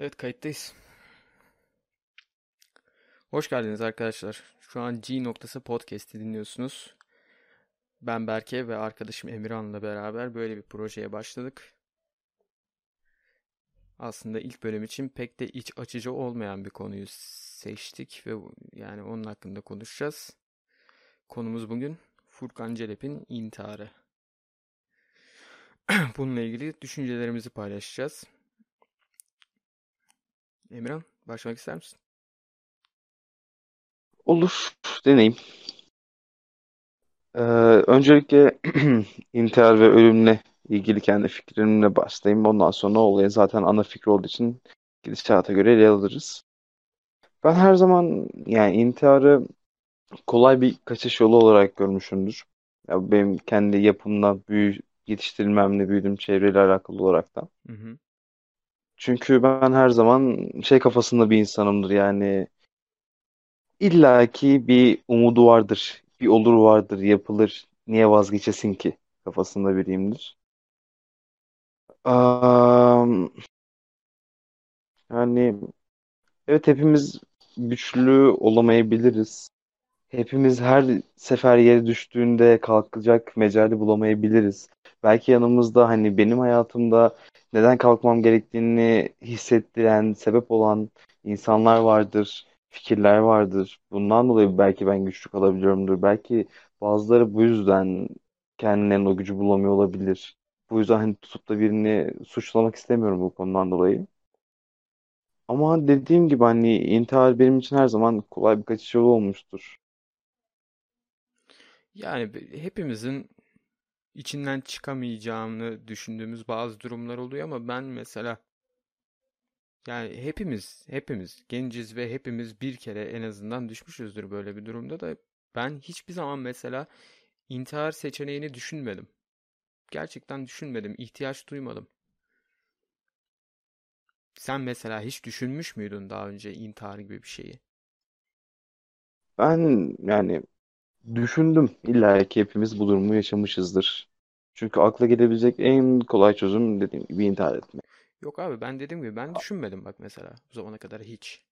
Evet kayıttayız. Hoş geldiniz arkadaşlar. Şu an G noktası podcast'i dinliyorsunuz. Ben Berke ve arkadaşım Emirhan'la beraber böyle bir projeye başladık. Aslında ilk bölüm için pek de iç açıcı olmayan bir konuyu seçtik ve yani onun hakkında konuşacağız. Konumuz bugün Furkan Celep'in intiharı. Bununla ilgili düşüncelerimizi paylaşacağız. Emirhan, başlamak ister misin? Olur, deneyim. Ee, öncelikle intihar ve ölümle ilgili kendi fikrimle başlayayım. Ondan sonra olayın zaten ana fikri olduğu için gidişata göre ele alırız. Ben her zaman yani intiharı kolay bir kaçış yolu olarak görmüşümdür. Ya benim kendi yapımla büyü, yetiştirilmemle büyüdüğüm çevreyle alakalı olarak da. Hı hı. Çünkü ben her zaman şey kafasında bir insanımdır yani illaki bir umudu vardır, bir olur vardır, yapılır. Niye vazgeçesin ki kafasında biriyimdir. Am, yani evet hepimiz güçlü olamayabiliriz. Hepimiz her sefer yere düştüğünde kalkacak mecali bulamayabiliriz. Belki yanımızda hani benim hayatımda neden kalkmam gerektiğini hissettiren, sebep olan insanlar vardır, fikirler vardır. Bundan dolayı belki ben güçlü kalabiliyorumdur. Belki bazıları bu yüzden kendilerine o gücü bulamıyor olabilir. Bu yüzden hani tutup da birini suçlamak istemiyorum bu konudan dolayı. Ama dediğim gibi hani intihar benim için her zaman kolay bir kaçış yolu olmuştur. Yani hepimizin içinden çıkamayacağını düşündüğümüz bazı durumlar oluyor ama ben mesela yani hepimiz hepimiz genciz ve hepimiz bir kere en azından düşmüşüzdür böyle bir durumda da ben hiçbir zaman mesela intihar seçeneğini düşünmedim. Gerçekten düşünmedim, ihtiyaç duymadım. Sen mesela hiç düşünmüş müydün daha önce intihar gibi bir şeyi? Ben yani düşündüm. İlla ki hepimiz bu durumu yaşamışızdır. Çünkü akla gelebilecek en kolay çözüm dediğim gibi intihar etmek. Yok abi ben dediğim gibi ben düşünmedim bak mesela bu zamana kadar hiç.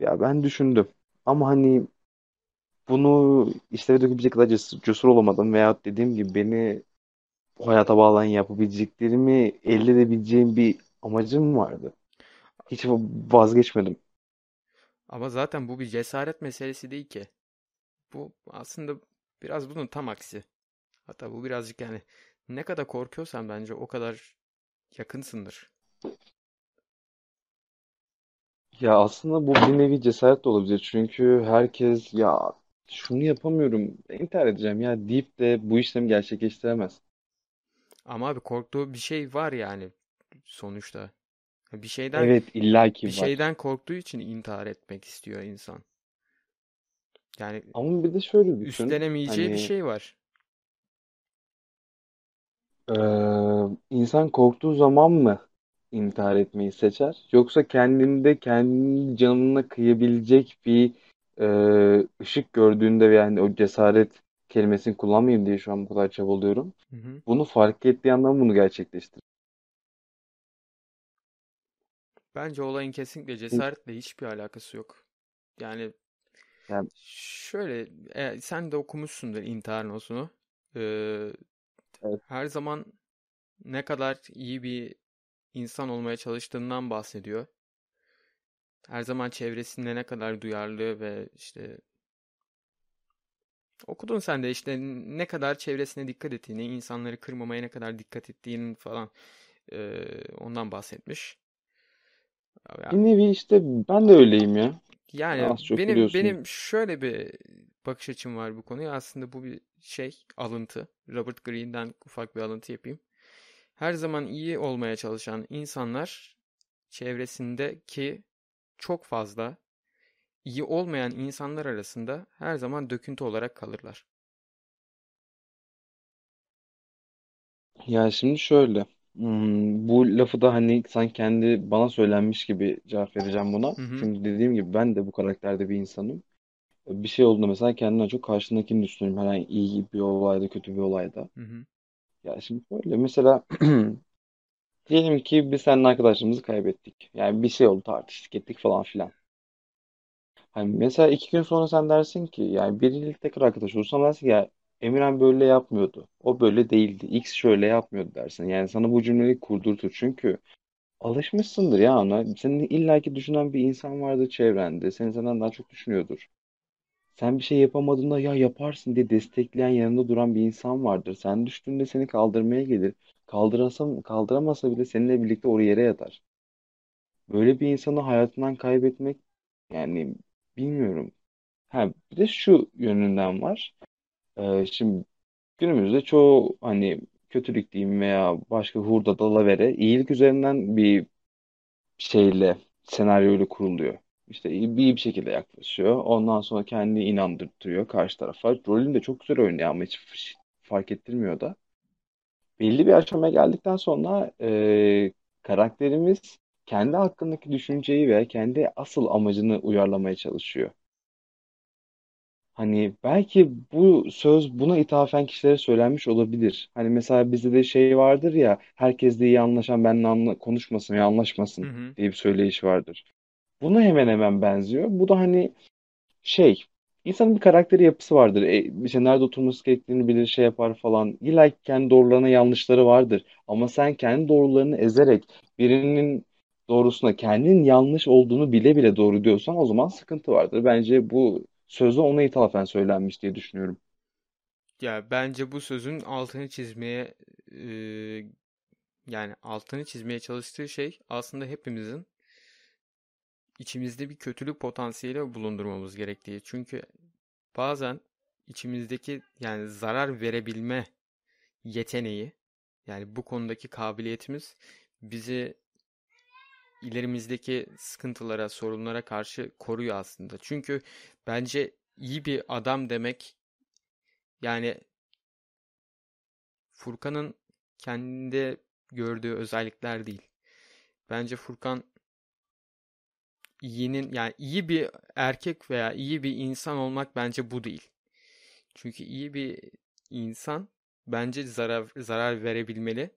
Ya ben düşündüm. Ama hani bunu işleve dökebilecek kadar cesur, cesur olamadım. Veya dediğim gibi beni bu hayata bağlayan yapabileceklerimi elde edebileceğim bir amacım vardı. Hiç vazgeçmedim. Ama zaten bu bir cesaret meselesi değil ki. Bu aslında biraz bunun tam aksi. Hatta bu birazcık yani ne kadar korkuyorsan bence o kadar yakınsındır. Ya aslında bu bir nevi cesaret de olabilir. Çünkü herkes ya şunu yapamıyorum, intihar edeceğim ya deyip de bu işlemi gerçekleştiremez. Ama abi korktuğu bir şey var yani sonuçta. Bir şeyden Evet bir illaki var. şeyden korktuğu için intihar etmek istiyor insan. Yani Ama bir de şöyle düşün. üstlenemeyeceği bir Hani şey var. eee, insan korktuğu zaman mı intihar etmeyi seçer? Yoksa kendinde kendi canına kıyabilecek bir eee, ışık gördüğünde yani o cesaret kelimesini kullanmayayım diye şu an bu kadar çabalıyorum. Hı hı. Bunu fark ettiği anda bunu gerçekleştirir. Bence olayın kesinlikle cesaretle hiçbir alakası yok. Yani Yani şöyle e, sen de okumuşsundur intihar notunu. Ee, evet, her zaman ne kadar iyi bir insan olmaya çalıştığından bahsediyor. Her zaman çevresinde ne kadar duyarlı ve işte okudun sen de işte ne kadar çevresine dikkat ettiğini, insanları kırmamaya ne kadar dikkat ettiğinin falan e, ondan bahsetmiş. Ya, bir nevi işte ben de öyleyim ya. yani Az çok benim biliyorsun. benim şöyle bir bakış açım var bu konuya. Aslında bu bir şey, alıntı. Robert Greene'den ufak bir alıntı yapayım. Her zaman iyi olmaya çalışan insanlar çevresindeki çok fazla iyi olmayan insanlar arasında her zaman döküntü olarak kalırlar. Ya şimdi şöyle. Hmm, bu lafı da hani sanki kendi bana söylenmiş gibi cevap vereceğim buna. Hı hı, Çünkü dediğim gibi ben de bu karakterde bir insanım. Bir şey olduğunda mesela kendimden çok karşındakini düşünüyorum. Herhangi iyi bir olayda, kötü bir olayda. hı hı. Ya şimdi şöyle mesela Diyelim ki biz seninle arkadaşlarımızı kaybettik. Yani bir şey oldu tartıştık ettik falan filan. Hani mesela iki gün sonra sen dersin ki yani biriyle tekrar arkadaş olursan dersin ki ya Emirhan böyle yapmıyordu. O böyle değildi. X şöyle yapmıyordu dersin. Yani sana bu cümleyi kurdurtur. Çünkü alışmışsındır ya ona. Senin illaki düşünen bir insan vardır çevrende. Seni senden daha çok düşünüyordur. Sen bir şey yapamadığında ya yaparsın diye destekleyen yanında duran bir insan vardır. Sen düştüğünde seni kaldırmaya gelir. Kaldırasam, kaldıramasa bile seninle birlikte oraya yere yatar. Böyle bir insanı hayatından kaybetmek yani bilmiyorum. Ha, bir de şu yönünden var. Ee, şimdi günümüzde çoğu hani kötülük diyeyim veya başka hurda dalavere iyilik üzerinden bir şeyle senaryoyla kuruluyor. İşte iyi bir, şekilde yaklaşıyor. Ondan sonra kendini inandırtıyor karşı tarafa. Rolünü de çok güzel oynuyor ama hiç fark ettirmiyor da. Belli bir aşamaya geldikten sonra e, karakterimiz kendi hakkındaki düşünceyi ve kendi asıl amacını uyarlamaya çalışıyor. Hani belki bu söz buna ithafen kişilere söylenmiş olabilir. Hani mesela bizde de şey vardır ya, herkesle iyi anlaşan benimle anla konuşmasın ya Hı anlaşmasın hı. diye bir söyleyiş vardır. Buna hemen hemen benziyor. Bu da hani şey, insanın bir karakteri yapısı vardır. E, işte nerede oturması gerektiğini bilir, şey yapar falan. İlla ki kendi doğrularına yanlışları vardır. Ama sen kendi doğrularını ezerek birinin doğrusuna kendin yanlış olduğunu bile bile doğru diyorsan o zaman sıkıntı vardır. Bence bu sözde ona ithafen söylenmiş diye düşünüyorum. Ya bence bu sözün altını çizmeye e, yani altını çizmeye çalıştığı şey aslında hepimizin içimizde bir kötülük potansiyeli bulundurmamız gerektiği. Çünkü bazen içimizdeki yani zarar verebilme yeteneği yani bu konudaki kabiliyetimiz bizi ilerimizdeki sıkıntılara, sorunlara karşı koruyor aslında. Çünkü bence iyi bir adam demek yani Furkan'ın kendinde gördüğü özellikler değil. Bence Furkan iyinin yani iyi bir erkek veya iyi bir insan olmak bence bu değil. Çünkü iyi bir insan bence zarar zarar verebilmeli.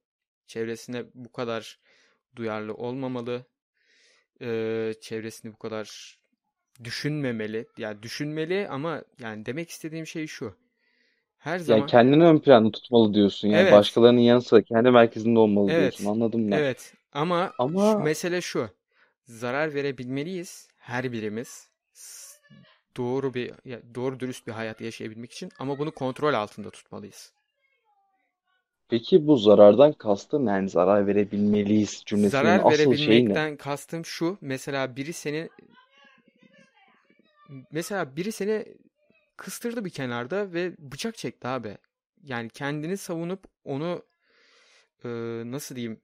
Çevresine bu kadar duyarlı olmamalı. Ee, çevresini bu kadar düşünmemeli. Yani düşünmeli ama yani demek istediğim şey şu. Her Yani zaman kendini ön planda tutmalı diyorsun. Yani evet, başkalarının yanı sıra kendi merkezinde olmalı diyorsun. evet, Anladım ben. evet ama şu, Ama mesele şu. Zarar verebilmeliyiz her birimiz. Doğru bir doğru dürüst bir hayat yaşayabilmek için ama bunu kontrol altında tutmalıyız. Peki bu zarardan kastın yani zarar verebilmeliyiz cümlesinin Zarar asıl şeyi ne? verebilmekten kastım şu. Mesela biri seni mesela biri seni kıstırdı bir kenarda ve bıçak çekti abi. Yani kendini savunup onu e, nasıl diyeyim?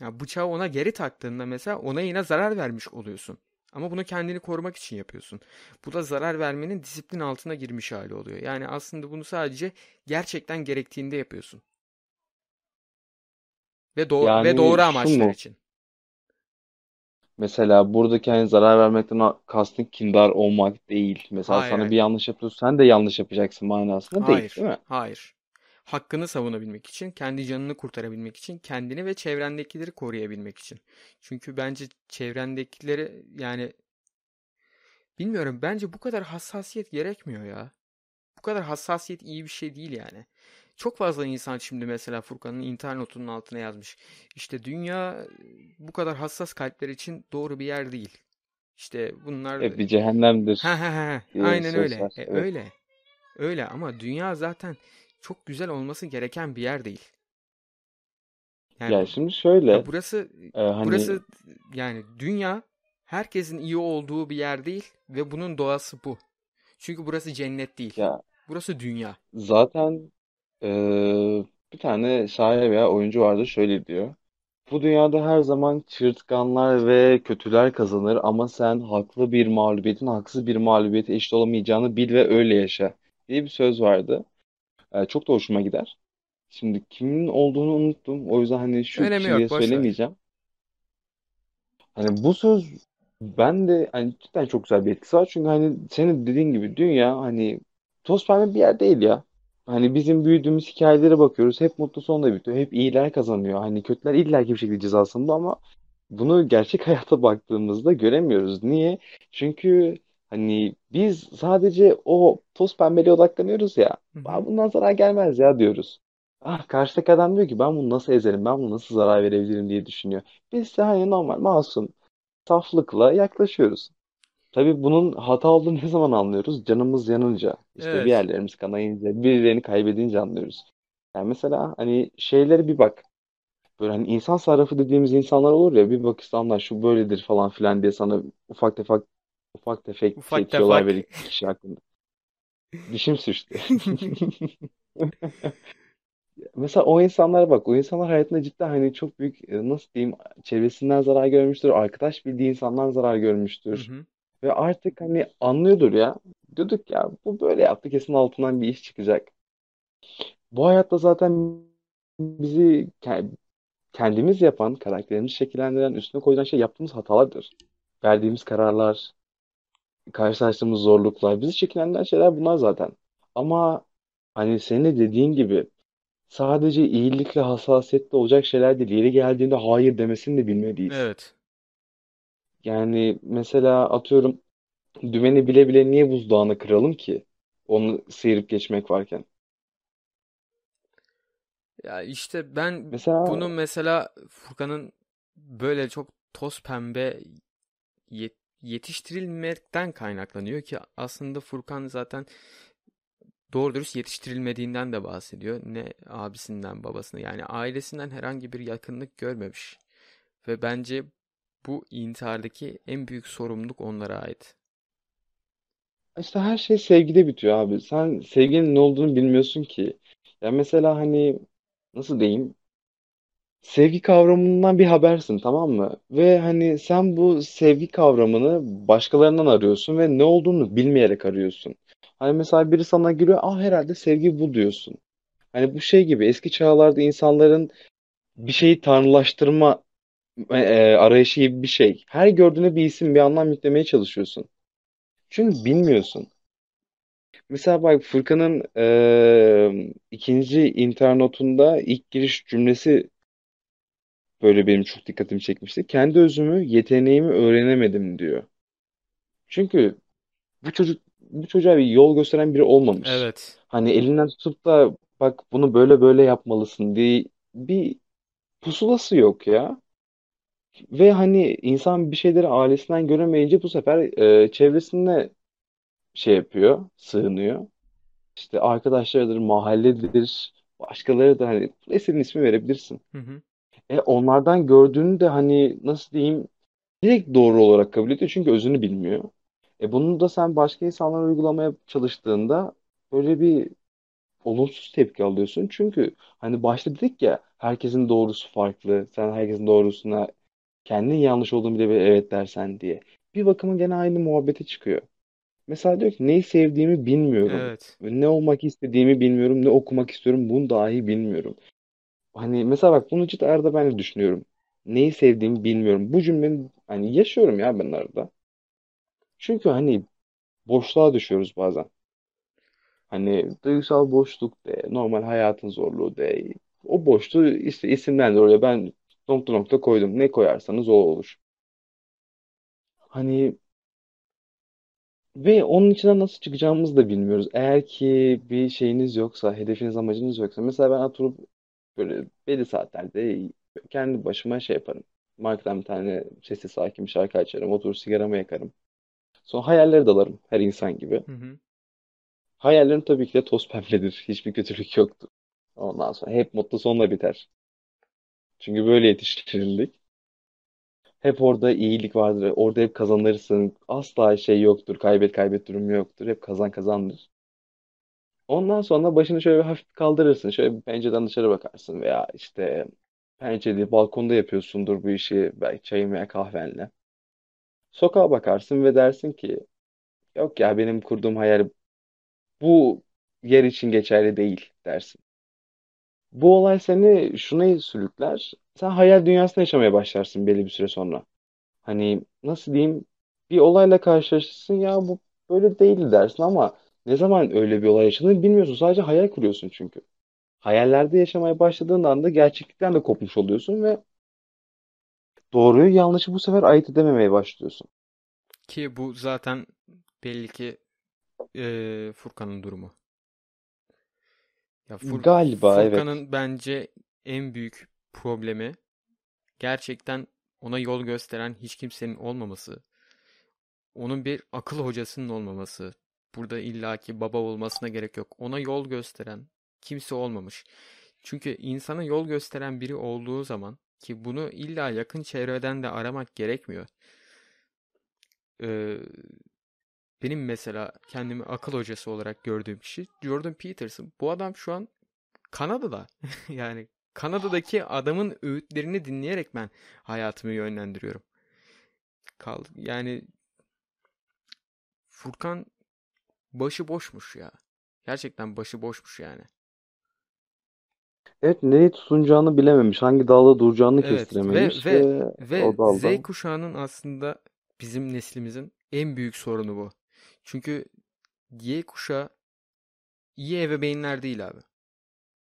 Ya bıçağı ona geri taktığında mesela ona yine zarar vermiş oluyorsun. Ama bunu kendini korumak için yapıyorsun. Bu da zarar vermenin disiplin altına girmiş hali oluyor. Yani aslında bunu sadece gerçekten gerektiğinde yapıyorsun. Ve, do- ve Yani doğru şu amaçlar mu? için. Mesela buradaki hani zarar vermekten kastın kindar olmak değil. Mesela Hayır sana bir hayır. yanlış yapıyorsa sen de yanlış yapacaksın manasında değil, Hayır. değil mi? Hayır. Hakkını savunabilmek için, kendi canını kurtarabilmek için, kendini ve çevrendekileri koruyabilmek için. Çünkü bence çevrendekileri yani bilmiyorum bence bu kadar hassasiyet gerekmiyor ya. Bu kadar hassasiyet iyi bir şey değil yani. Çok fazla insan şimdi mesela Furkan'ın intihar notunun altına yazmış. İşte dünya bu kadar hassas kalpler için doğru bir yer değil. İşte bunlar Hep bir cehennemdir ha ha ha aynen öyle. var. E, Evet. öyle. Öyle ama dünya zaten çok güzel olması gereken bir yer değil. Yani Ya şimdi şöyle ya burası e, hani burası yani dünya herkesin iyi olduğu bir yer değil ve bunun doğası bu. Çünkü burası cennet değil. ya Burası dünya. zaten e, bir tane şair veya oyuncu vardı şöyle diyor. Bu dünyada her zaman çırtkanlar ve kötüler kazanır ama sen haklı bir mağlubiyetin haksız bir mağlubiyete eşit olamayacağını bil ve öyle yaşa diye bir söz vardı. E, çok da hoşuma gider. Şimdi kimin olduğunu unuttum. O yüzden hani şu Önemi kişi diye yok boş ver. söylemeyeceğim. Hani bu söz ben de hani cidden çok güzel bir etkisi var. Çünkü hani senin dediğin gibi dünya hani toz pembe bir yer değil ya. Hani bizim büyüdüğümüz hikayelere bakıyoruz. Hep mutlu sonla bitiyor. Hep iyiler kazanıyor. Hani kötüler illaki bir şekilde cezasında ama bunu gerçek hayata baktığımızda göremiyoruz. Niye? Çünkü hani biz sadece o toz pembeliğe odaklanıyoruz ya. Hı hı. "Aa, bundan zarar gelmez ya diyoruz. Ah karşıdaki adam diyor ki ben bunu nasıl ezerim, ben bunu nasıl zarar verebilirim diye düşünüyor. Biz de hani normal masum, saflıkla yaklaşıyoruz. Tabii bunun hata olduğunu ne zaman anlıyoruz? Canımız yanınca, işte bir Evet. yerlerimiz kanayınca, birilerini kaybedince anlıyoruz. Yani mesela hani şeylere bir bak. Böyle hani insan sarrafı dediğimiz insanlar olur ya bir bak insanlar şu böyledir falan filan diye sana ufak tefek ufak tefek şey Ufak tüyolar tefek. verir kişi hakkında. Dişim sürçtü. Mesela o insanlara bak. O insanlar hayatında cidden hani çok büyük e, nasıl diyeyim çevresinden zarar görmüştür. Arkadaş bildiği insandan zarar Hı görmüştür. hı. Ve artık hani anlıyordur ya. Diyorduk ya bu böyle yaptı kesin altından bir iş çıkacak. Bu hayatta zaten bizi ke- kendimiz yapan, karakterimizi şekillendiren, üstüne koyulan şey yaptığımız hatalardır. Verdiğimiz kararlar, karşılaştığımız zorluklar, bizi şekillendiren şeyler bunlar zaten. Ama hani senin de dediğin gibi sadece iyilikle, hassasiyetle olacak şeyler değil. Yeri geldiğinde hayır demesini de bilmeliyiz. Evet. Yani mesela atıyorum dümeni bile bile niye buzdağını kıralım ki? Onu sıyırıp geçmek varken. Ya işte ben bunu Mesela mesela Furkan'ın böyle çok toz pembe yet- yetiştirilmekten kaynaklanıyor ki aslında Furkan zaten doğru dürüst yetiştirilmediğinden de bahsediyor. Ne abisinden babasına yani ailesinden herhangi bir yakınlık görmemiş. Ve bence bu intihardaki en büyük sorumluluk onlara ait. işte her şey sevgide bitiyor abi. Sen sevginin ne olduğunu bilmiyorsun ki. Ya mesela hani nasıl diyeyim? Sevgi kavramından bir habersin tamam mı? Ve hani sen bu sevgi kavramını başkalarından arıyorsun ve ne olduğunu bilmeyerek arıyorsun. Hani mesela biri sana giriyor, ah herhalde sevgi bu diyorsun. Hani bu şey gibi eski çağlarda insanların bir şeyi tanrılaştırma e, e, arayışı gibi bir şey. Her gördüğüne bir isim, bir anlam yüklemeye çalışıyorsun. Çünkü bilmiyorsun. Mesela bak Furkan'ın e, ikinci internotunda ilk giriş cümlesi böyle benim çok dikkatimi çekmişti. Kendi özümü, yeteneğimi öğrenemedim diyor. Çünkü bu çocuk bu çocuğa bir yol gösteren biri olmamış. Evet. Hani elinden tutup da bak bunu böyle böyle yapmalısın diye bir pusulası yok ya. Ve hani insan bir şeyleri ailesinden göremeyince bu sefer e, çevresine şey yapıyor, sığınıyor. İşte arkadaşlarıdır, mahalledir, başkaları da hani istediğin ismi verebilirsin. Hı hı. E onlardan gördüğünü de hani nasıl diyeyim direkt doğru olarak kabul ediyor çünkü özünü bilmiyor. E bunu da sen başka insanlara uygulamaya çalıştığında böyle bir olumsuz tepki alıyorsun. Çünkü hani başta dedik ya herkesin doğrusu farklı. Sen herkesin doğrusuna kendin yanlış olduğunu bile bile evet dersen diye. Bir bakıma gene aynı muhabbete çıkıyor. Mesela diyor ki neyi sevdiğimi bilmiyorum. Evet. Ne olmak istediğimi bilmiyorum. Ne okumak istiyorum bunu dahi bilmiyorum. Hani mesela bak bunu cidden arada ben de düşünüyorum. Neyi sevdiğimi bilmiyorum. Bu cümlenin hani yaşıyorum ya ben arada. Çünkü hani boşluğa düşüyoruz bazen. Hani duygusal boşluk de, normal hayatın zorluğu de. O boşluğu işte isimlendir oraya. Ben nokta nokta koydum. Ne koyarsanız o olur. Hani ve onun içinden nasıl çıkacağımızı da bilmiyoruz. Eğer ki bir şeyiniz yoksa, hedefiniz, amacınız yoksa. Mesela ben oturup böyle belli saatlerde kendi başıma şey yaparım. Markadan bir tane sessiz sakin bir şarkı açarım. Oturur sigaramı yakarım. Sonra hayallere dalarım her insan gibi. Hı hı. Hayallerim tabii ki de toz pembedir. Hiçbir kötülük yoktur. Ondan sonra hep mutlu sonla biter. Çünkü böyle yetiştirildik. Hep orada iyilik vardır. Orada hep kazanırsın. Asla şey yoktur. Kaybet kaybet durumu yoktur. Hep kazan kazandır. Ondan sonra başını şöyle bir hafif kaldırırsın. Şöyle bir pencereden dışarı bakarsın veya işte pencerede balkonda yapıyorsundur bu işi belki çayın veya kahvenle. Sokağa bakarsın ve dersin ki yok ya benim kurduğum hayal bu yer için geçerli değil dersin. Bu olay seni şuna sürükler. Sen hayal dünyasında yaşamaya başlarsın belli bir süre sonra. Hani nasıl diyeyim bir olayla karşılaşırsın ya bu böyle değildi dersin ama Ne zaman öyle bir olay yaşadığını bilmiyorsun. Sadece hayal kuruyorsun çünkü. Hayallerde yaşamaya başladığın anda gerçeklikten de kopmuş oluyorsun ve doğruyu yanlışı bu sefer ayırt edememeye başlıyorsun. Ki bu zaten belli ki eee, Furkan'ın durumu. Ya Fur- Galiba evet. Furkan'ın bence en büyük problemi gerçekten ona yol gösteren hiç kimsenin olmaması. Onun bir akıl hocasının olmaması. Burada illaki baba olmasına gerek yok. Ona yol gösteren kimse olmamış. Çünkü insana yol gösteren biri olduğu zaman ki bunu illa yakın çevreden de aramak gerekmiyor. Ee, benim mesela kendimi akıl hocası olarak gördüğüm kişi Jordan Peterson. Bu adam şu an Kanada'da. Yani Kanada'daki adamın öğütlerini dinleyerek ben hayatımı yönlendiriyorum. Kaldı. Yani Furkan başı boşmuş ya. Gerçekten başı boşmuş yani. Evet nereye tutunacağını bilememiş. Hangi dalda duracağını Evet ve kestirememiş ve ve ve o Z kuşağının aslında bizim neslimizin en büyük sorunu bu. Çünkü Y kuşağı iyi ebeveynler değil abi.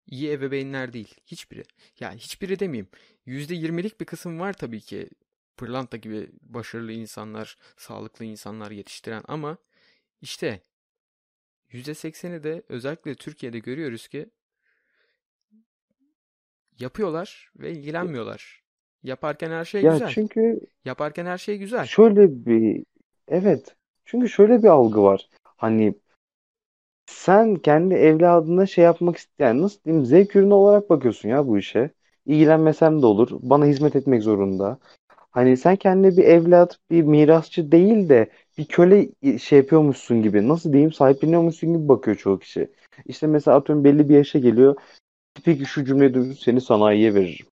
İyi ebeveynler değil. Hiçbiri. Yani hiçbiri demeyeyim. %20'lik bir kısım var tabii ki. Pırlanta gibi başarılı insanlar, sağlıklı insanlar yetiştiren ama işte %80'i de özellikle Türkiye'de görüyoruz ki yapıyorlar ve ilgilenmiyorlar. Yaparken her şey Ya güzel. çünkü Yaparken her şey güzel. şöyle bir evet. Çünkü şöyle bir algı var. Hani sen kendi evladına şey yapmak isteyen nasıl diyeyim zevk ürünü olarak bakıyorsun ya bu işe. İlgilenmesem de olur. Bana hizmet etmek zorunda. Hani sen kendine bir evlat, bir mirasçı değil de bir köle şey yapıyormuşsun gibi. Nasıl diyeyim? Sahipleniyormuşsun gibi bakıyor çoğu kişi. İşte mesela atıyorum belli bir yaşa geliyor. Peki şu cümleyi duydum seni sanayiye veririm.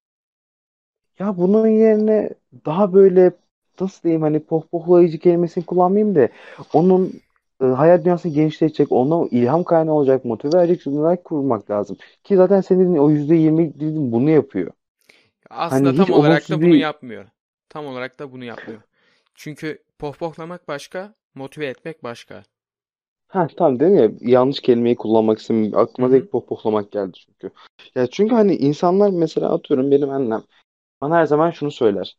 Ya bunun yerine daha böyle nasıl diyeyim hani pohpohlayıcı kelimesini kullanmayayım da onun e, hayal dünyasını genişletecek, ona ilham kaynağı olacak, motive edecek cümleler kurmak lazım. Ki zaten senin o %20 dediğin bunu yapıyor. Aslında Hani tam olarak da bunu bir yapmıyor. Tam olarak da bunu yapmıyor. Çünkü pohpohlamak başka, motive etmek başka. Ha tamam değil mi? Yanlış kelimeyi kullanmak istemiyorum. Aklıma direkt pohpohlamak geldi çünkü. Ya çünkü hani insanlar mesela atıyorum benim annem bana her zaman şunu söyler.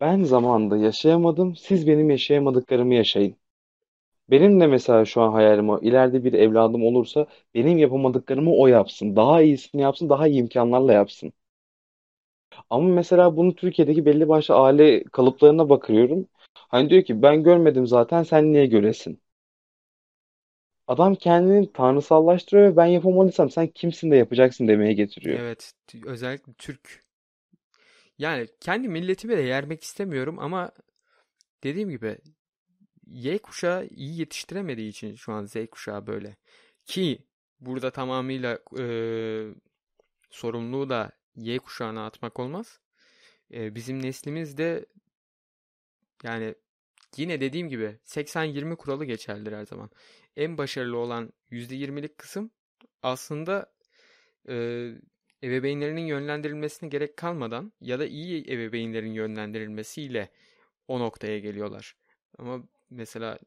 Ben zamanında yaşayamadım, siz benim yaşayamadıklarımı yaşayın. Benim de mesela şu an hayalim o. İleride bir evladım olursa benim yapamadıklarımı o yapsın. Daha iyisini yapsın, daha iyi imkanlarla yapsın. Ama mesela bunu Türkiye'deki belli başlı aile kalıplarına bakıyorum. Hani diyor ki ben görmedim zaten sen niye göresin? Adam kendini tanrısallaştırıyor ve ben yapamadıysam sen kimsin de yapacaksın demeye getiriyor. Evet, özellikle Türk. Yani kendi milletimi de yermek istemiyorum ama dediğim gibi Y kuşağı iyi yetiştiremediği için şu an Z kuşağı böyle. Ki burada tamamıyla eee, sorumluluğu da Y kuşağına atmak olmaz. Eee, bizim neslimiz de yani yine dediğim gibi 80-20 kuralı geçerlidir her zaman. En başarılı olan %20'lik kısım aslında eee, ebeveynlerinin yönlendirilmesine gerek kalmadan ya da iyi ebeveynlerin yönlendirilmesiyle o noktaya geliyorlar. Ama mesela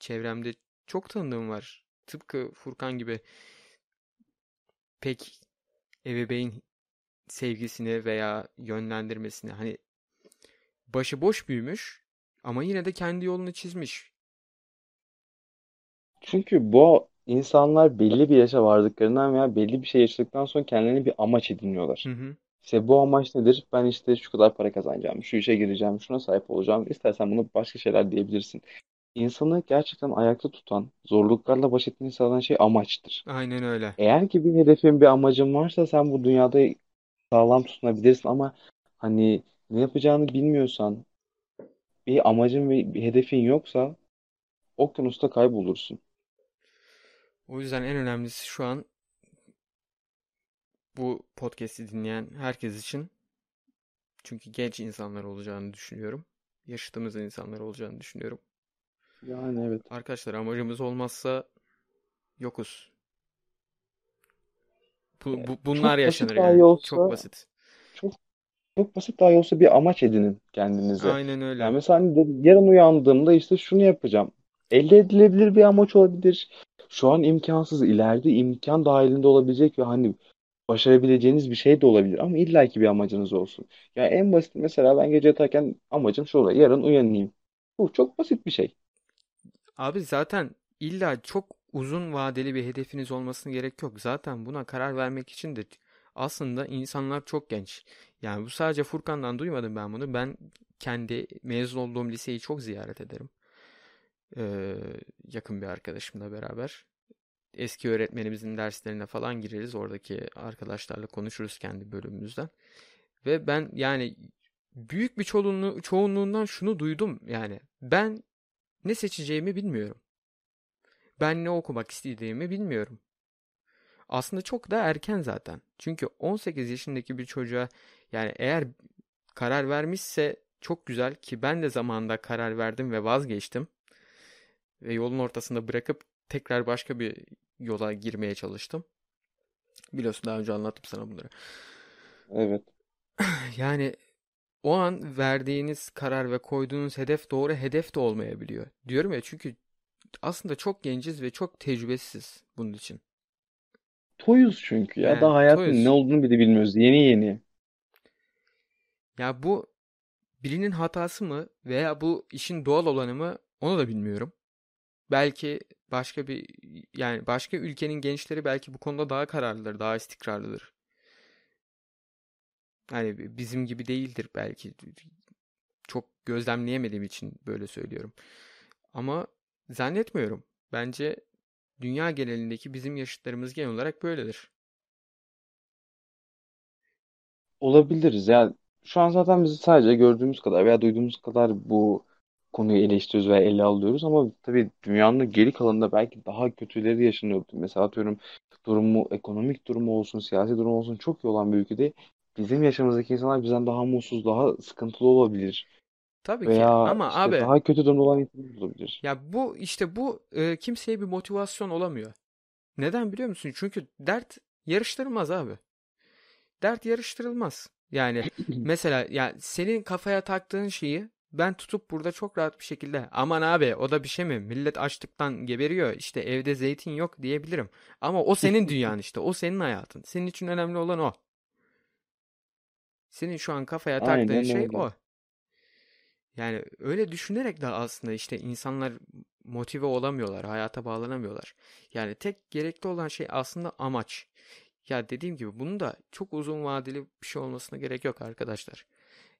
çevremde çok tanıdığım var. Tıpkı Furkan gibi pek ebeveyn sevgisini veya yönlendirmesini hani başıboş büyümüş ama yine de kendi yolunu çizmiş. Çünkü bu insanlar belli bir yaşa vardıklarından veya belli bir şey yaşadıktan sonra kendilerine bir amaç ediniyorlar. Hı hı. İşte bu amaç nedir? Ben işte şu kadar para kazanacağım, şu işe gireceğim, şuna sahip olacağım. İstersen bunu başka şeyler diyebilirsin. İnsanı gerçekten ayakta tutan, zorluklarla baş etmeyi sağlayan şey amaçtır. Aynen öyle. Eğer ki bir hedefin, bir amacın varsa sen bu dünyada sağlam tutunabilirsin ama hani ne yapacağını bilmiyorsan, bir amacın ve bir hedefin yoksa okyanusta kaybolursun. O yüzden en önemlisi şu an bu podcast'i dinleyen herkes için çünkü genç insanlar olacağını düşünüyorum. Yaşıtımız insanlar olacağını düşünüyorum. Yani evet. Arkadaşlar amacımız olmazsa yokuz. Bu, bu- bunlar Çok yaşanır yani. Çok olsa, basit. çok çok basit dahi olsa bir amaç edinin kendinize. Aynen öyle. Yani mesela hani yarın uyandığımda işte şunu yapacağım. Elde edilebilir bir amaç olabilir. Şu an imkansız, ileride imkan dahilinde olabilecek ve hani başarabileceğiniz bir şey de olabilir ama illaki bir amacınız olsun. Ya en basit mesela ben gece yatarken amacım şu oluyor. Yarın uyanayım. Bu çok basit bir şey. Abi zaten illa çok uzun vadeli bir hedefiniz olmasına gerek yok. Zaten buna karar vermek için de aslında insanlar çok genç. Yani bu sadece Furkan'dan duymadım ben bunu. Ben kendi mezun olduğum liseyi çok ziyaret ederim. Ee, yakın bir arkadaşımla beraber. Eski öğretmenimizin derslerine falan gireriz. Oradaki arkadaşlarla konuşuruz kendi bölümümüzden. Ve ben yani büyük bir çoğunluğu, çoğunluğundan şunu duydum yani. Ben ne seçeceğimi bilmiyorum. Ben ne okumak istediğimi bilmiyorum. Aslında çok da erken zaten. Çünkü 18 yaşındaki bir çocuğa yani eğer karar vermişse çok güzel ki ben de zamanında karar verdim ve vazgeçtim. Ve yolun ortasında bırakıp tekrar başka bir yola girmeye çalıştım. Biliyorsun daha önce anlattım sana bunları. Evet. Yani o an verdiğiniz karar ve koyduğunuz hedef doğru hedef de olmayabiliyor. Diyorum ya çünkü aslında çok genciz ve çok tecrübesiz bunun için. Toyuz çünkü ya. Yani Daha hayatın ne toyuz. olduğunu bile bilmiyoruz. Yeni yeni. Ya bu birinin hatası mı veya bu işin doğal olanı mı onu da bilmiyorum. Belki başka bir yani başka ülkenin gençleri belki bu konuda daha kararlıdır, daha istikrarlıdır. Yani bizim gibi değildir belki. Çok gözlemleyemediğim için böyle söylüyorum. Ama zannetmiyorum. Bence dünya genelindeki bizim yaşıtlarımız genel olarak böyledir. Olabiliriz. Ya şu an zaten biz sadece gördüğümüz kadar veya duyduğumuz kadar bu konuyu eleştiriyoruz veya ele alıyoruz ama tabii dünyanın geri kalanında belki daha kötüleri yaşanıyor. Mesela atıyorum durumu, ekonomik durumu olsun, siyasi durumu olsun çok iyi olan bir ülkede bizim yaşımızdaki insanlar bizden daha mutsuz, daha sıkıntılı olabilir. Tabii ki Veya ama işte abi daha kötü durumda olan insanlar olabilir. ya bu işte bu e, kimseye bir motivasyon olamıyor. Neden biliyor musun? Çünkü dert yarıştırılmaz abi. Dert yarıştırılmaz. Yani mesela yani senin kafaya taktığın şeyi ben tutup burada çok rahat bir şekilde aman abi o da bir şey mi? Millet açlıktan geberiyor. İşte evde zeytin yok diyebilirim. Ama o senin dünyan işte. O senin hayatın. Senin için önemli olan o. Senin şu an kafaya taktığın Aynen şey öyle. o. Yani öyle düşünerek de aslında işte insanlar motive olamıyorlar, hayata bağlanamıyorlar. Yani tek gerekli olan şey aslında amaç. Ya dediğim gibi bunun da çok uzun vadeli bir şey olmasına gerek yok arkadaşlar.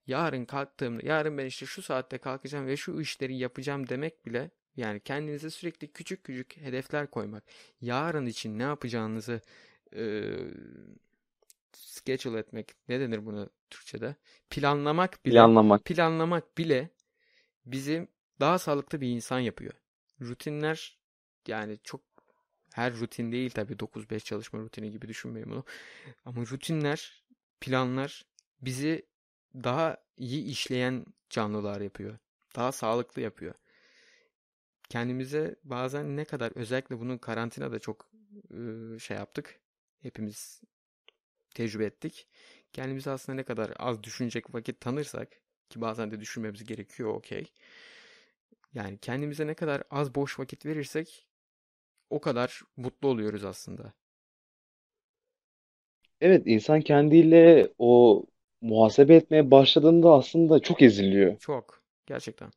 Yarın kalktığımda, yarın ben işte şu saatte kalkacağım ve şu işleri yapacağım demek bile yani kendinize sürekli küçük küçük hedefler koymak. Yarın için ne yapacağınızı eee schedule etmek, ne denir buna Türkçe'de? Planlamak bile, Planlamak. planlamak bile bizi daha sağlıklı bir insan yapıyor. Rutinler yani çok her rutin değil tabii 9-5 çalışma rutini gibi düşünmeyin bunu. Ama rutinler, planlar bizi daha iyi işleyen canlılar yapıyor. Daha sağlıklı yapıyor. Kendimize bazen ne kadar özellikle bunu karantinada çok şey yaptık. Hepimiz tecrübe ettik. Kendimize aslında ne kadar az düşünecek vakit tanırsak ki bazen de düşünmemiz gerekiyor okey. Yani kendimize ne kadar az boş vakit verirsek o kadar mutlu oluyoruz aslında. Evet insan kendiyle o muhasebe etmeye başladığında aslında çok eziliyor. Çok. Gerçekten.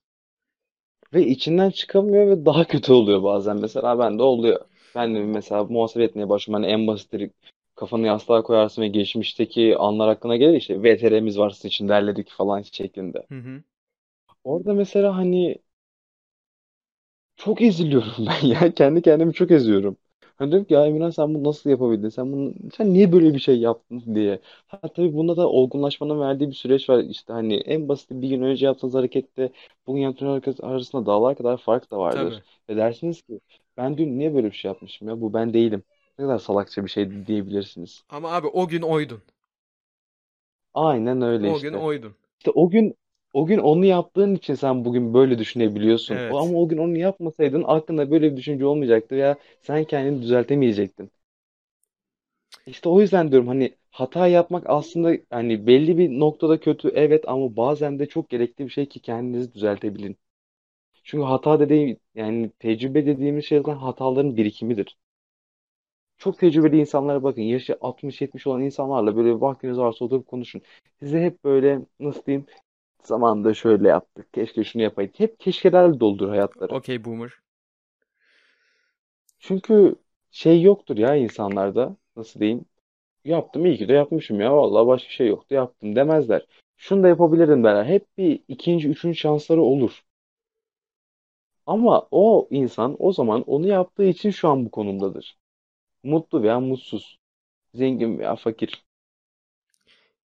Ve içinden çıkamıyor ve daha kötü oluyor bazen. Mesela bende oluyor. Ben de mesela muhasebe etmeye başlıyorum. Hani en basitleri kafanı yastığa koyarsın ve geçmişteki anlar hakkında gelir işte VTR'miz var sizin için derledik falan şeklinde. Hı hı. Orada mesela hani çok eziliyorum ben ya. Kendi kendimi çok eziyorum. Hani diyorum ki ya Emirhan sen bunu nasıl yapabildin? Sen bunu sen niye böyle bir şey yaptın diye. Ha tabii bunda da olgunlaşmanın verdiği bir süreç var. İşte hani en basit bir gün önce yaptığınız harekette bugün yaptığınız hareket arasında dağlar kadar fark da Tabii. vardır. Ve dersiniz ki ben dün niye böyle bir şey yapmışım ya? Bu ben değilim. Ne kadar salakça bir şey diyebilirsiniz. Ama abi o gün oydun. Aynen öyle O gün işte. oydun. İşte o gün o gün onu yaptığın için sen bugün böyle düşünebiliyorsun. Evet. ama o gün onu yapmasaydın aklında böyle bir düşünce olmayacaktı veya sen kendini düzeltemeyecektin. İşte o yüzden diyorum hani hata yapmak aslında hani belli bir noktada kötü evet ama bazen de çok gerekli bir şey ki kendinizi düzeltebilin. Çünkü hata dediğim yani tecrübe dediğimiz şey zaten hataların birikimidir. Çok tecrübeli insanlara bakın. Yaşı 60-70 olan insanlarla böyle vaktiniz varsa oturup konuşun. Size hep böyle nasıl diyeyim zamanında şöyle yaptık. Keşke şunu yapaydık. Hep keşkelerle doldur hayatları. Okey boomer. Çünkü şey yoktur ya insanlarda. Nasıl diyeyim? Yaptım iyi ki de yapmışım ya. Vallahi başka şey yoktu yaptım demezler. Şunu da yapabilirim derler. Hep bir ikinci, üçüncü şansları olur. Ama o insan o zaman onu yaptığı için şu an bu konumdadır. Mutlu veya mutsuz. Zengin veya fakir.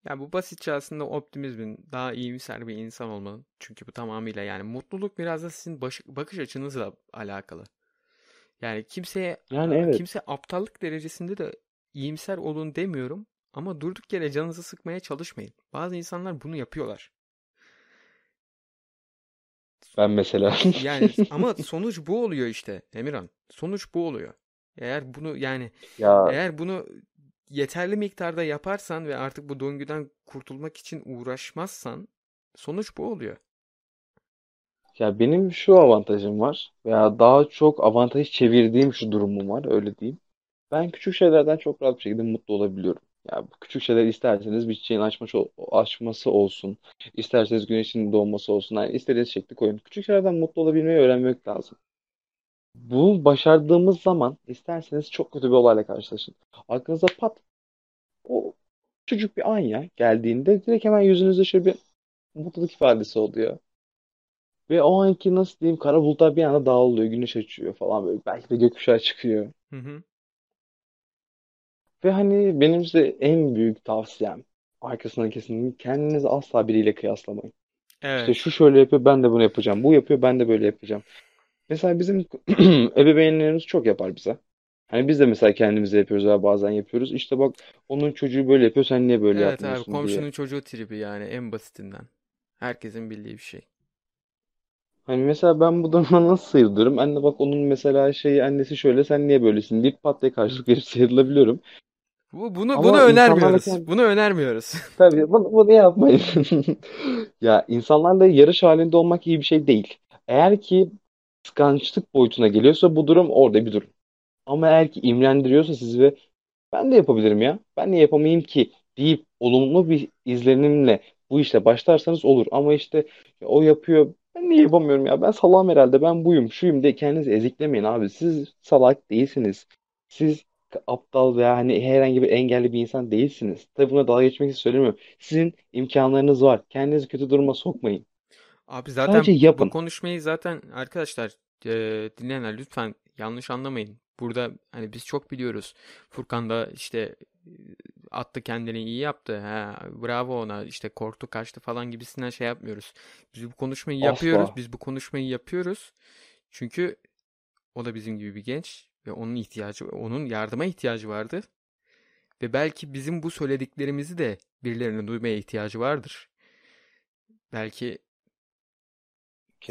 Ya bu basitçe aslında optimizmin daha iyimser bir insan olmanın. Çünkü bu tamamıyla yani mutluluk biraz da sizin baş- bakış açınızla alakalı. Yani kimseye Yani evet. kimse aptallık derecesinde de iyimser olun demiyorum ama durduk yere canınızı sıkmaya çalışmayın. Bazı insanlar bunu yapıyorlar. Ben mesela. Yani ama sonuç bu oluyor işte Emirhan. Sonuç bu oluyor. Eğer bunu yani Ya eğer bunu yeterli miktarda yaparsan ve artık bu döngüden kurtulmak için uğraşmazsan sonuç bu oluyor. ya benim şu avantajım var veya daha çok avantaj çevirdiğim şu durumum var öyle diyeyim. Ben küçük şeylerden çok rahat bir şekilde mutlu olabiliyorum. Ya bu küçük şeyler isterseniz bir çiçeğin açması, açması olsun. isterseniz güneşin doğması olsun. Yani istediğiniz şekli koyun. Küçük şeylerden mutlu olabilmeyi öğrenmek lazım. Bu başardığımız zaman isterseniz çok kötü bir olayla karşılaşın. Aklınıza pat o küçücük bir an ya geldiğinde direkt hemen yüzünüzde şöyle bir mutluluk ifadesi oluyor. Ve o anki nasıl diyeyim kara bulutlar bir anda dağılıyor, güneş açıyor falan böyle. Belki de gökkuşağı çıkıyor. Hı hı. Ve hani benim size en büyük tavsiyem arkasından kesinlikle kendinizi asla biriyle kıyaslamayın. İşte Evet. şu şöyle yapıyor ben de bunu yapacağım. Bu yapıyor ben de böyle yapacağım. Mesela bizim ebeveynlerimiz çok yapar bize. Hani biz de mesela kendimize yapıyoruz veya bazen yapıyoruz. İşte bak onun çocuğu böyle yapıyor sen niye böyle Evet abi yapmıyorsun diye. komşunun çocuğu tribi yani en basitinden. Herkesin bildiği bir şey. Hani mesela ben bu durumdan nasıl sıyrılırım? Anne bak onun mesela şeyi annesi şöyle sen niye böylesin deyip pat diye karşılık verip sıyrılabiliyorum. Bu, bunu bunu Ama insanlarla önermiyoruz. kendi... Bunu önermiyoruz. Tabii bunu, bunu yapmayın. Ya insanlarla yarış halinde olmak iyi bir şey değil. Eğer ki kıskançlık boyutuna geliyorsa bu durum orada bir durum. Ama eğer ki imrendiriyorsa sizi ve ben de yapabilirim ya. Ben niye yapamayayım ki deyip olumlu bir izlenimle bu işe başlarsanız olur. Ama işte ya o yapıyor. Ben niye yapamıyorum ya? Ben salağım herhalde. Ben buyum, şuyum diye kendinizi eziklemeyin abi. Siz salak değilsiniz. Siz aptal veya hani herhangi bir engelli bir insan değilsiniz. Tabii buna dalga geçmek için söylemiyorum. Sizin imkanlarınız var. Kendinizi kötü duruma sokmayın. Abi Sadece zaten bu yapın. konuşmayı zaten arkadaşlar e, dinleyenler lütfen yanlış anlamayın. Burada hani biz çok biliyoruz. Furkan da işte attı kendini iyi yaptı. Ha, bravo ona işte korktu kaçtı falan gibisinden şey yapmıyoruz. Biz bu konuşmayı yapıyoruz. Asla. Biz bu konuşmayı yapıyoruz. Çünkü o da bizim gibi bir genç ve onun ihtiyacı onun yardıma ihtiyacı vardı. Ve belki bizim bu söylediklerimizi de birilerinin duymaya ihtiyacı vardır. Belki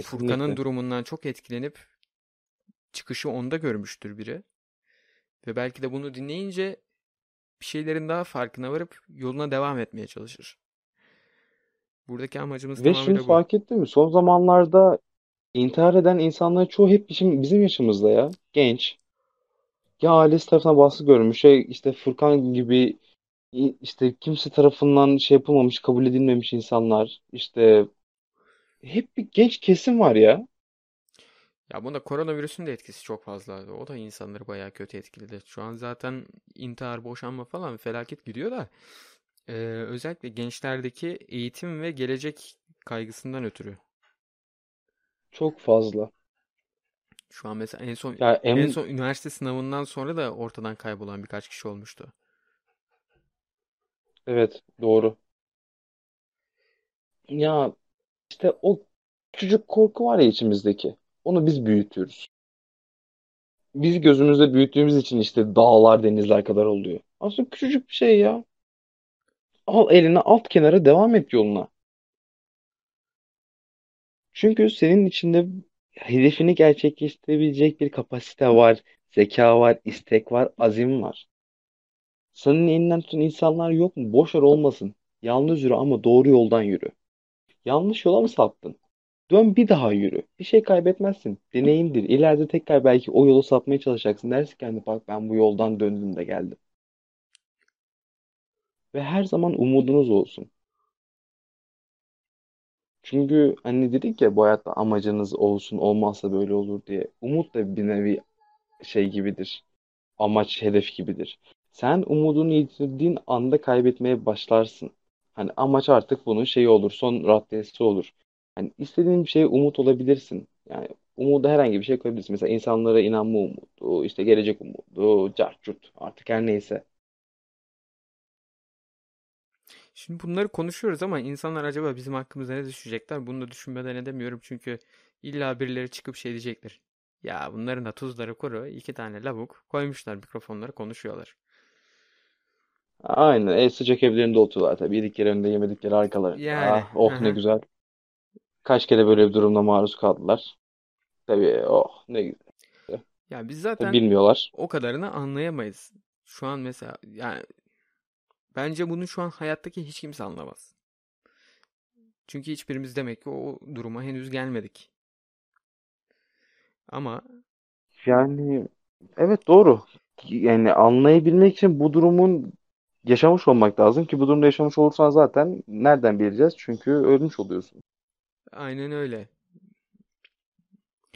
Furkan'ın Kesinlikle. durumundan çok etkilenip çıkışı onda görmüştür biri. Ve belki de bunu dinleyince bir şeylerin daha farkına varıp yoluna devam etmeye çalışır. Buradaki amacımız Ve tamamıyla bu. fark ettin mi? Son zamanlarda intihar eden insanların çoğu hep bizim, bizim yaşımızda ya. Genç. Ya ailesi tarafından baskı görmüş. Şey, işte Furkan gibi işte kimse tarafından şey yapılmamış, kabul edilmemiş insanlar. İşte hep bir genç kesim var ya. Ya bunda koronavirüsün de etkisi çok fazla. O da insanları bayağı kötü etkiledi. Şu an zaten intihar, boşanma falan felaket gidiyor da eee, özellikle gençlerdeki eğitim ve gelecek kaygısından ötürü. Çok fazla. Şu an mesela en son Ya en em son üniversite sınavından sonra da ortadan kaybolan birkaç kişi olmuştu. evet doğru. Ya işte o küçücük korku var ya içimizdeki. Onu biz büyütüyoruz. Biz gözümüzde büyüttüğümüz için işte dağlar, denizler kadar oluyor. Aslında küçücük bir şey ya. Al eline alt kenara devam et yoluna. Çünkü senin içinde hedefini gerçekleştirebilecek bir kapasite var, zeka var, istek var, azim var. Senin elinden tutan insanlar yok mu? Boş olmasın. Yalnız yürü ama doğru yoldan yürü. Yanlış yola mı saptın? Dön bir daha yürü. Bir şey kaybetmezsin. Deneyimdir. İleride tekrar belki o yolu sapmaya çalışacaksın. Dersin hani bak ben bu yoldan döndüm de geldim. Ve her zaman umudunuz olsun. Çünkü hani dedik ya bu hayatta amacınız olsun olmazsa böyle olur diye. Umut da bir nevi şey gibidir. Amaç, hedef gibidir. Sen umudunu yitirdiğin anda kaybetmeye başlarsın. Hani amaç artık bunun şeyi olur, son raddesi olur. Hani istediğin bir şeye umut olabilirsin. Yani umuda herhangi bir şey koyabilirsin. Mesela insanlara inanma umudu, işte gelecek umudu, cart curt artık her neyse. Şimdi bunları konuşuyoruz ama insanlar acaba bizim hakkımızda ne düşünecekler? Bunu da düşünmeden edemiyorum çünkü illa birileri çıkıp şey diyecektir. Ya bunların da tuzları kuru. iki tane lavuk koymuşlar mikrofonları konuşuyorlar. Aynen. E, sıcak evlerinde oturuyorlar tabii. Yedikleri önünde yemedikleri arkalarında. Yani. Ah, oh ne aha. güzel. Kaç kere böyle bir durumda maruz kaldılar. Tabii oh ne güzel. Ya biz Tabii zaten bilmiyorlar. o kadarını anlayamayız. Şu an mesela yani bence bunu şu an hayattaki hiç kimse anlamaz. Çünkü hiçbirimiz demek ki o duruma henüz gelmedik. Ama Yani evet doğru. Yani anlayabilmek için bu durumun yaşamış olmak lazım ki bu durumda yaşamış olursan zaten nereden bileceğiz? Çünkü ölmüş oluyorsun. aynen öyle.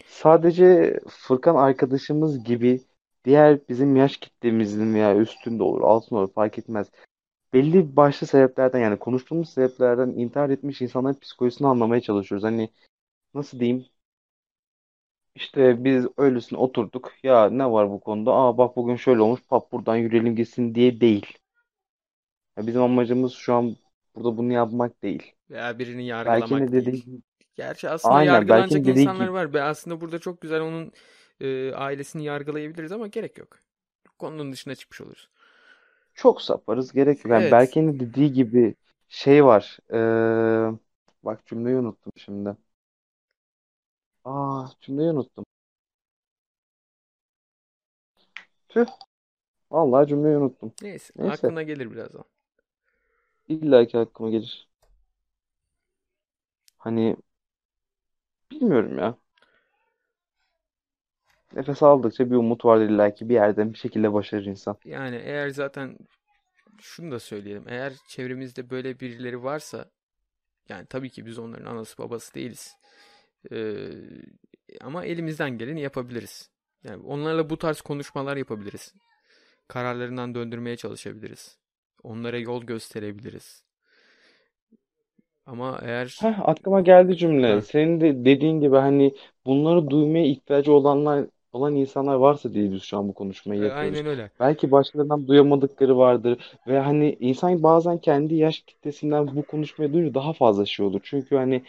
Sadece Furkan arkadaşımız gibi diğer bizim yaş kitlemizin veya üstünde olur, altında olur fark etmez. Belli başlı sebeplerden yani konuştuğumuz sebeplerden intihar etmiş insanların psikolojisini anlamaya çalışıyoruz. Hani nasıl diyeyim? İşte biz öylesine oturduk. Ya ne var bu konuda? Aa bak bugün şöyle olmuş. Pap buradan yürüyelim gitsin diye değil. Ya bizim amacımız şu an burada bunu yapmak değil. Veya birini Belki yargılamak değil. dediği Gerçi aslında aynen belki yargılanacak insanlar gibi var. Ben aslında burada çok güzel onun e, ailesini yargılayabiliriz ama gerek yok. Konunun dışına çıkmış oluruz. çok saparız gerek yok. Yani Evet. Berke'nin dediği gibi şey var. Ee, bak cümleyi unuttum şimdi. Aa cümleyi unuttum. Tüh. Vallahi cümleyi unuttum. Neyse. Neyse. Aklına gelir birazdan. İlla ki aklıma gelir. Hani bilmiyorum ya. Nefes aldıkça bir umut vardır illa bir yerden bir şekilde başarır insan. Yani eğer zaten şunu da söyleyelim. Eğer çevremizde böyle birileri varsa yani tabii ki biz onların anası babası değiliz. Ee, ama elimizden geleni yapabiliriz. Yani onlarla bu tarz konuşmalar yapabiliriz. Kararlarından döndürmeye çalışabiliriz. Onlara yol gösterebiliriz. Ama eğer Heh, aklıma geldi cümle. ha Senin de dediğin gibi hani bunları duymaya ihtiyacı olanlar olan insanlar varsa diye biz şu an bu konuşmayı yapıyoruz. aynen öyle. Belki başkalarından duyamadıkları vardır ve hani insan bazen kendi yaş kitlesinden bu konuşmayı duyunca daha fazla şey olur. Çünkü hani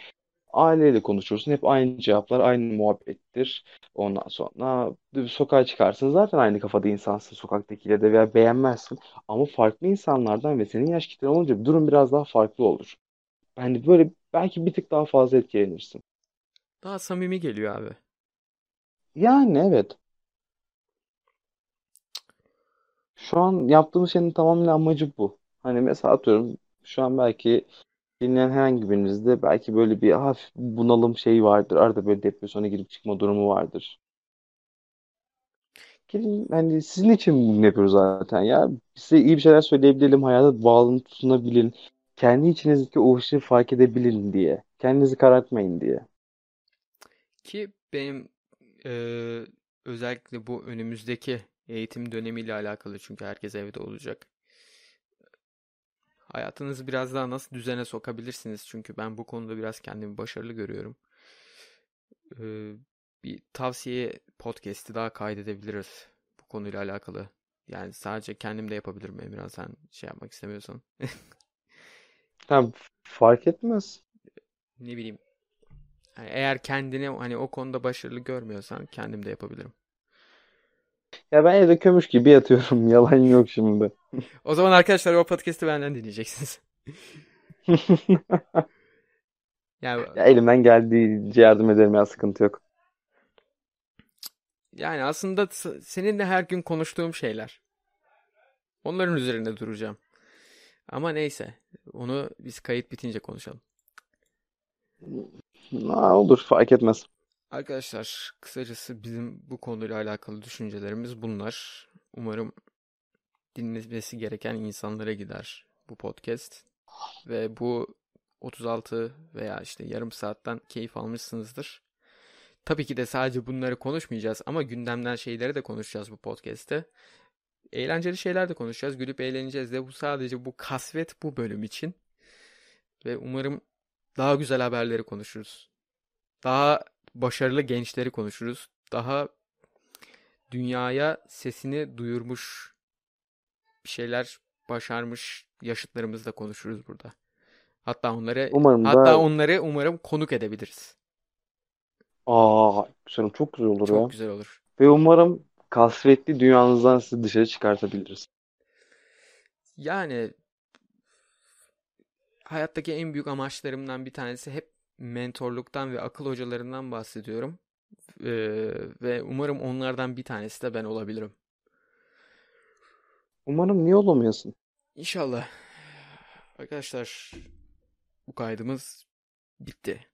aileyle konuşursun hep aynı cevaplar, aynı muhabbettir. Ondan sonra sokağa çıkarsın zaten aynı kafada insansın sokaktakiyle de veya beğenmezsin. Ama farklı insanlardan ve senin yaş kitlen olunca bir durum biraz daha farklı olur. Hani böyle belki bir tık daha fazla etkilenirsin. Daha samimi geliyor abi. Yani evet. Şu an yaptığımız şeyin tamamıyla amacı bu. Hani mesela atıyorum şu an belki dinleyen herhangi birinizde belki böyle bir hafif bunalım şeyi vardır. Arada böyle depresyona girip çıkma durumu vardır. Gelin hani sizin için bunu yapıyoruz zaten ya. Size iyi bir şeyler söyleyebilelim, hayata bağlantı sunabilin. Kendi içinizdeki o ışığı fark edebilin diye. Kendinizi karartmayın diye. Ki benim eee, özellikle bu önümüzdeki eğitim dönemiyle alakalı çünkü herkes evde olacak. Hayatınızı biraz daha nasıl düzene sokabilirsiniz? Çünkü ben bu konuda biraz kendimi başarılı görüyorum. Eee, bir tavsiye podcast'i daha kaydedebiliriz bu konuyla alakalı. Yani sadece kendim de yapabilirim Emirhan sen şey yapmak istemiyorsan. Ha, fark etmez. Ne bileyim. Yani eğer kendini hani o konuda başarılı görmüyorsan kendim de yapabilirim. Ya ben evde kömüş gibi yatıyorum. Yalan yok şimdi. O zaman arkadaşlar o podcast'i benden dinleyeceksiniz. Yani Ya elimden geldiğince yardım ederim ya sıkıntı yok. yani aslında seninle her gün konuştuğum şeyler. Onların üzerinde duracağım. Ama neyse. Onu biz kayıt bitince konuşalım. Ha, olur fark etmez. Arkadaşlar kısacası bizim bu konuyla alakalı düşüncelerimiz bunlar. Umarım dinlemesi gereken insanlara gider bu podcast. Ve bu 36 veya işte yarım saatten keyif almışsınızdır. Tabii ki de sadece bunları konuşmayacağız ama gündemden şeyleri de konuşacağız bu podcast'te. Eğlenceli şeyler de konuşacağız. Gülüp eğleneceğiz de bu sadece bu kasvet bu bölüm için. Ve umarım daha güzel haberleri konuşuruz. Daha başarılı gençleri konuşuruz. Daha dünyaya sesini duyurmuş bir şeyler başarmış yaşıtlarımızla konuşuruz burada. Hatta onları Umarım hatta da onları umarım konuk edebiliriz. aa canım çok güzel olur Çok ya. güzel olur. Ve umarım kasvetli dünyanızdan sizi dışarı çıkartabiliriz. Yani hayattaki en büyük amaçlarımdan bir tanesi hep mentorluktan ve akıl hocalarından bahsediyorum. Ee, ve umarım onlardan bir tanesi de ben olabilirim. Umarım niye olamayasın? İnşallah. Arkadaşlar bu kaydımız bitti.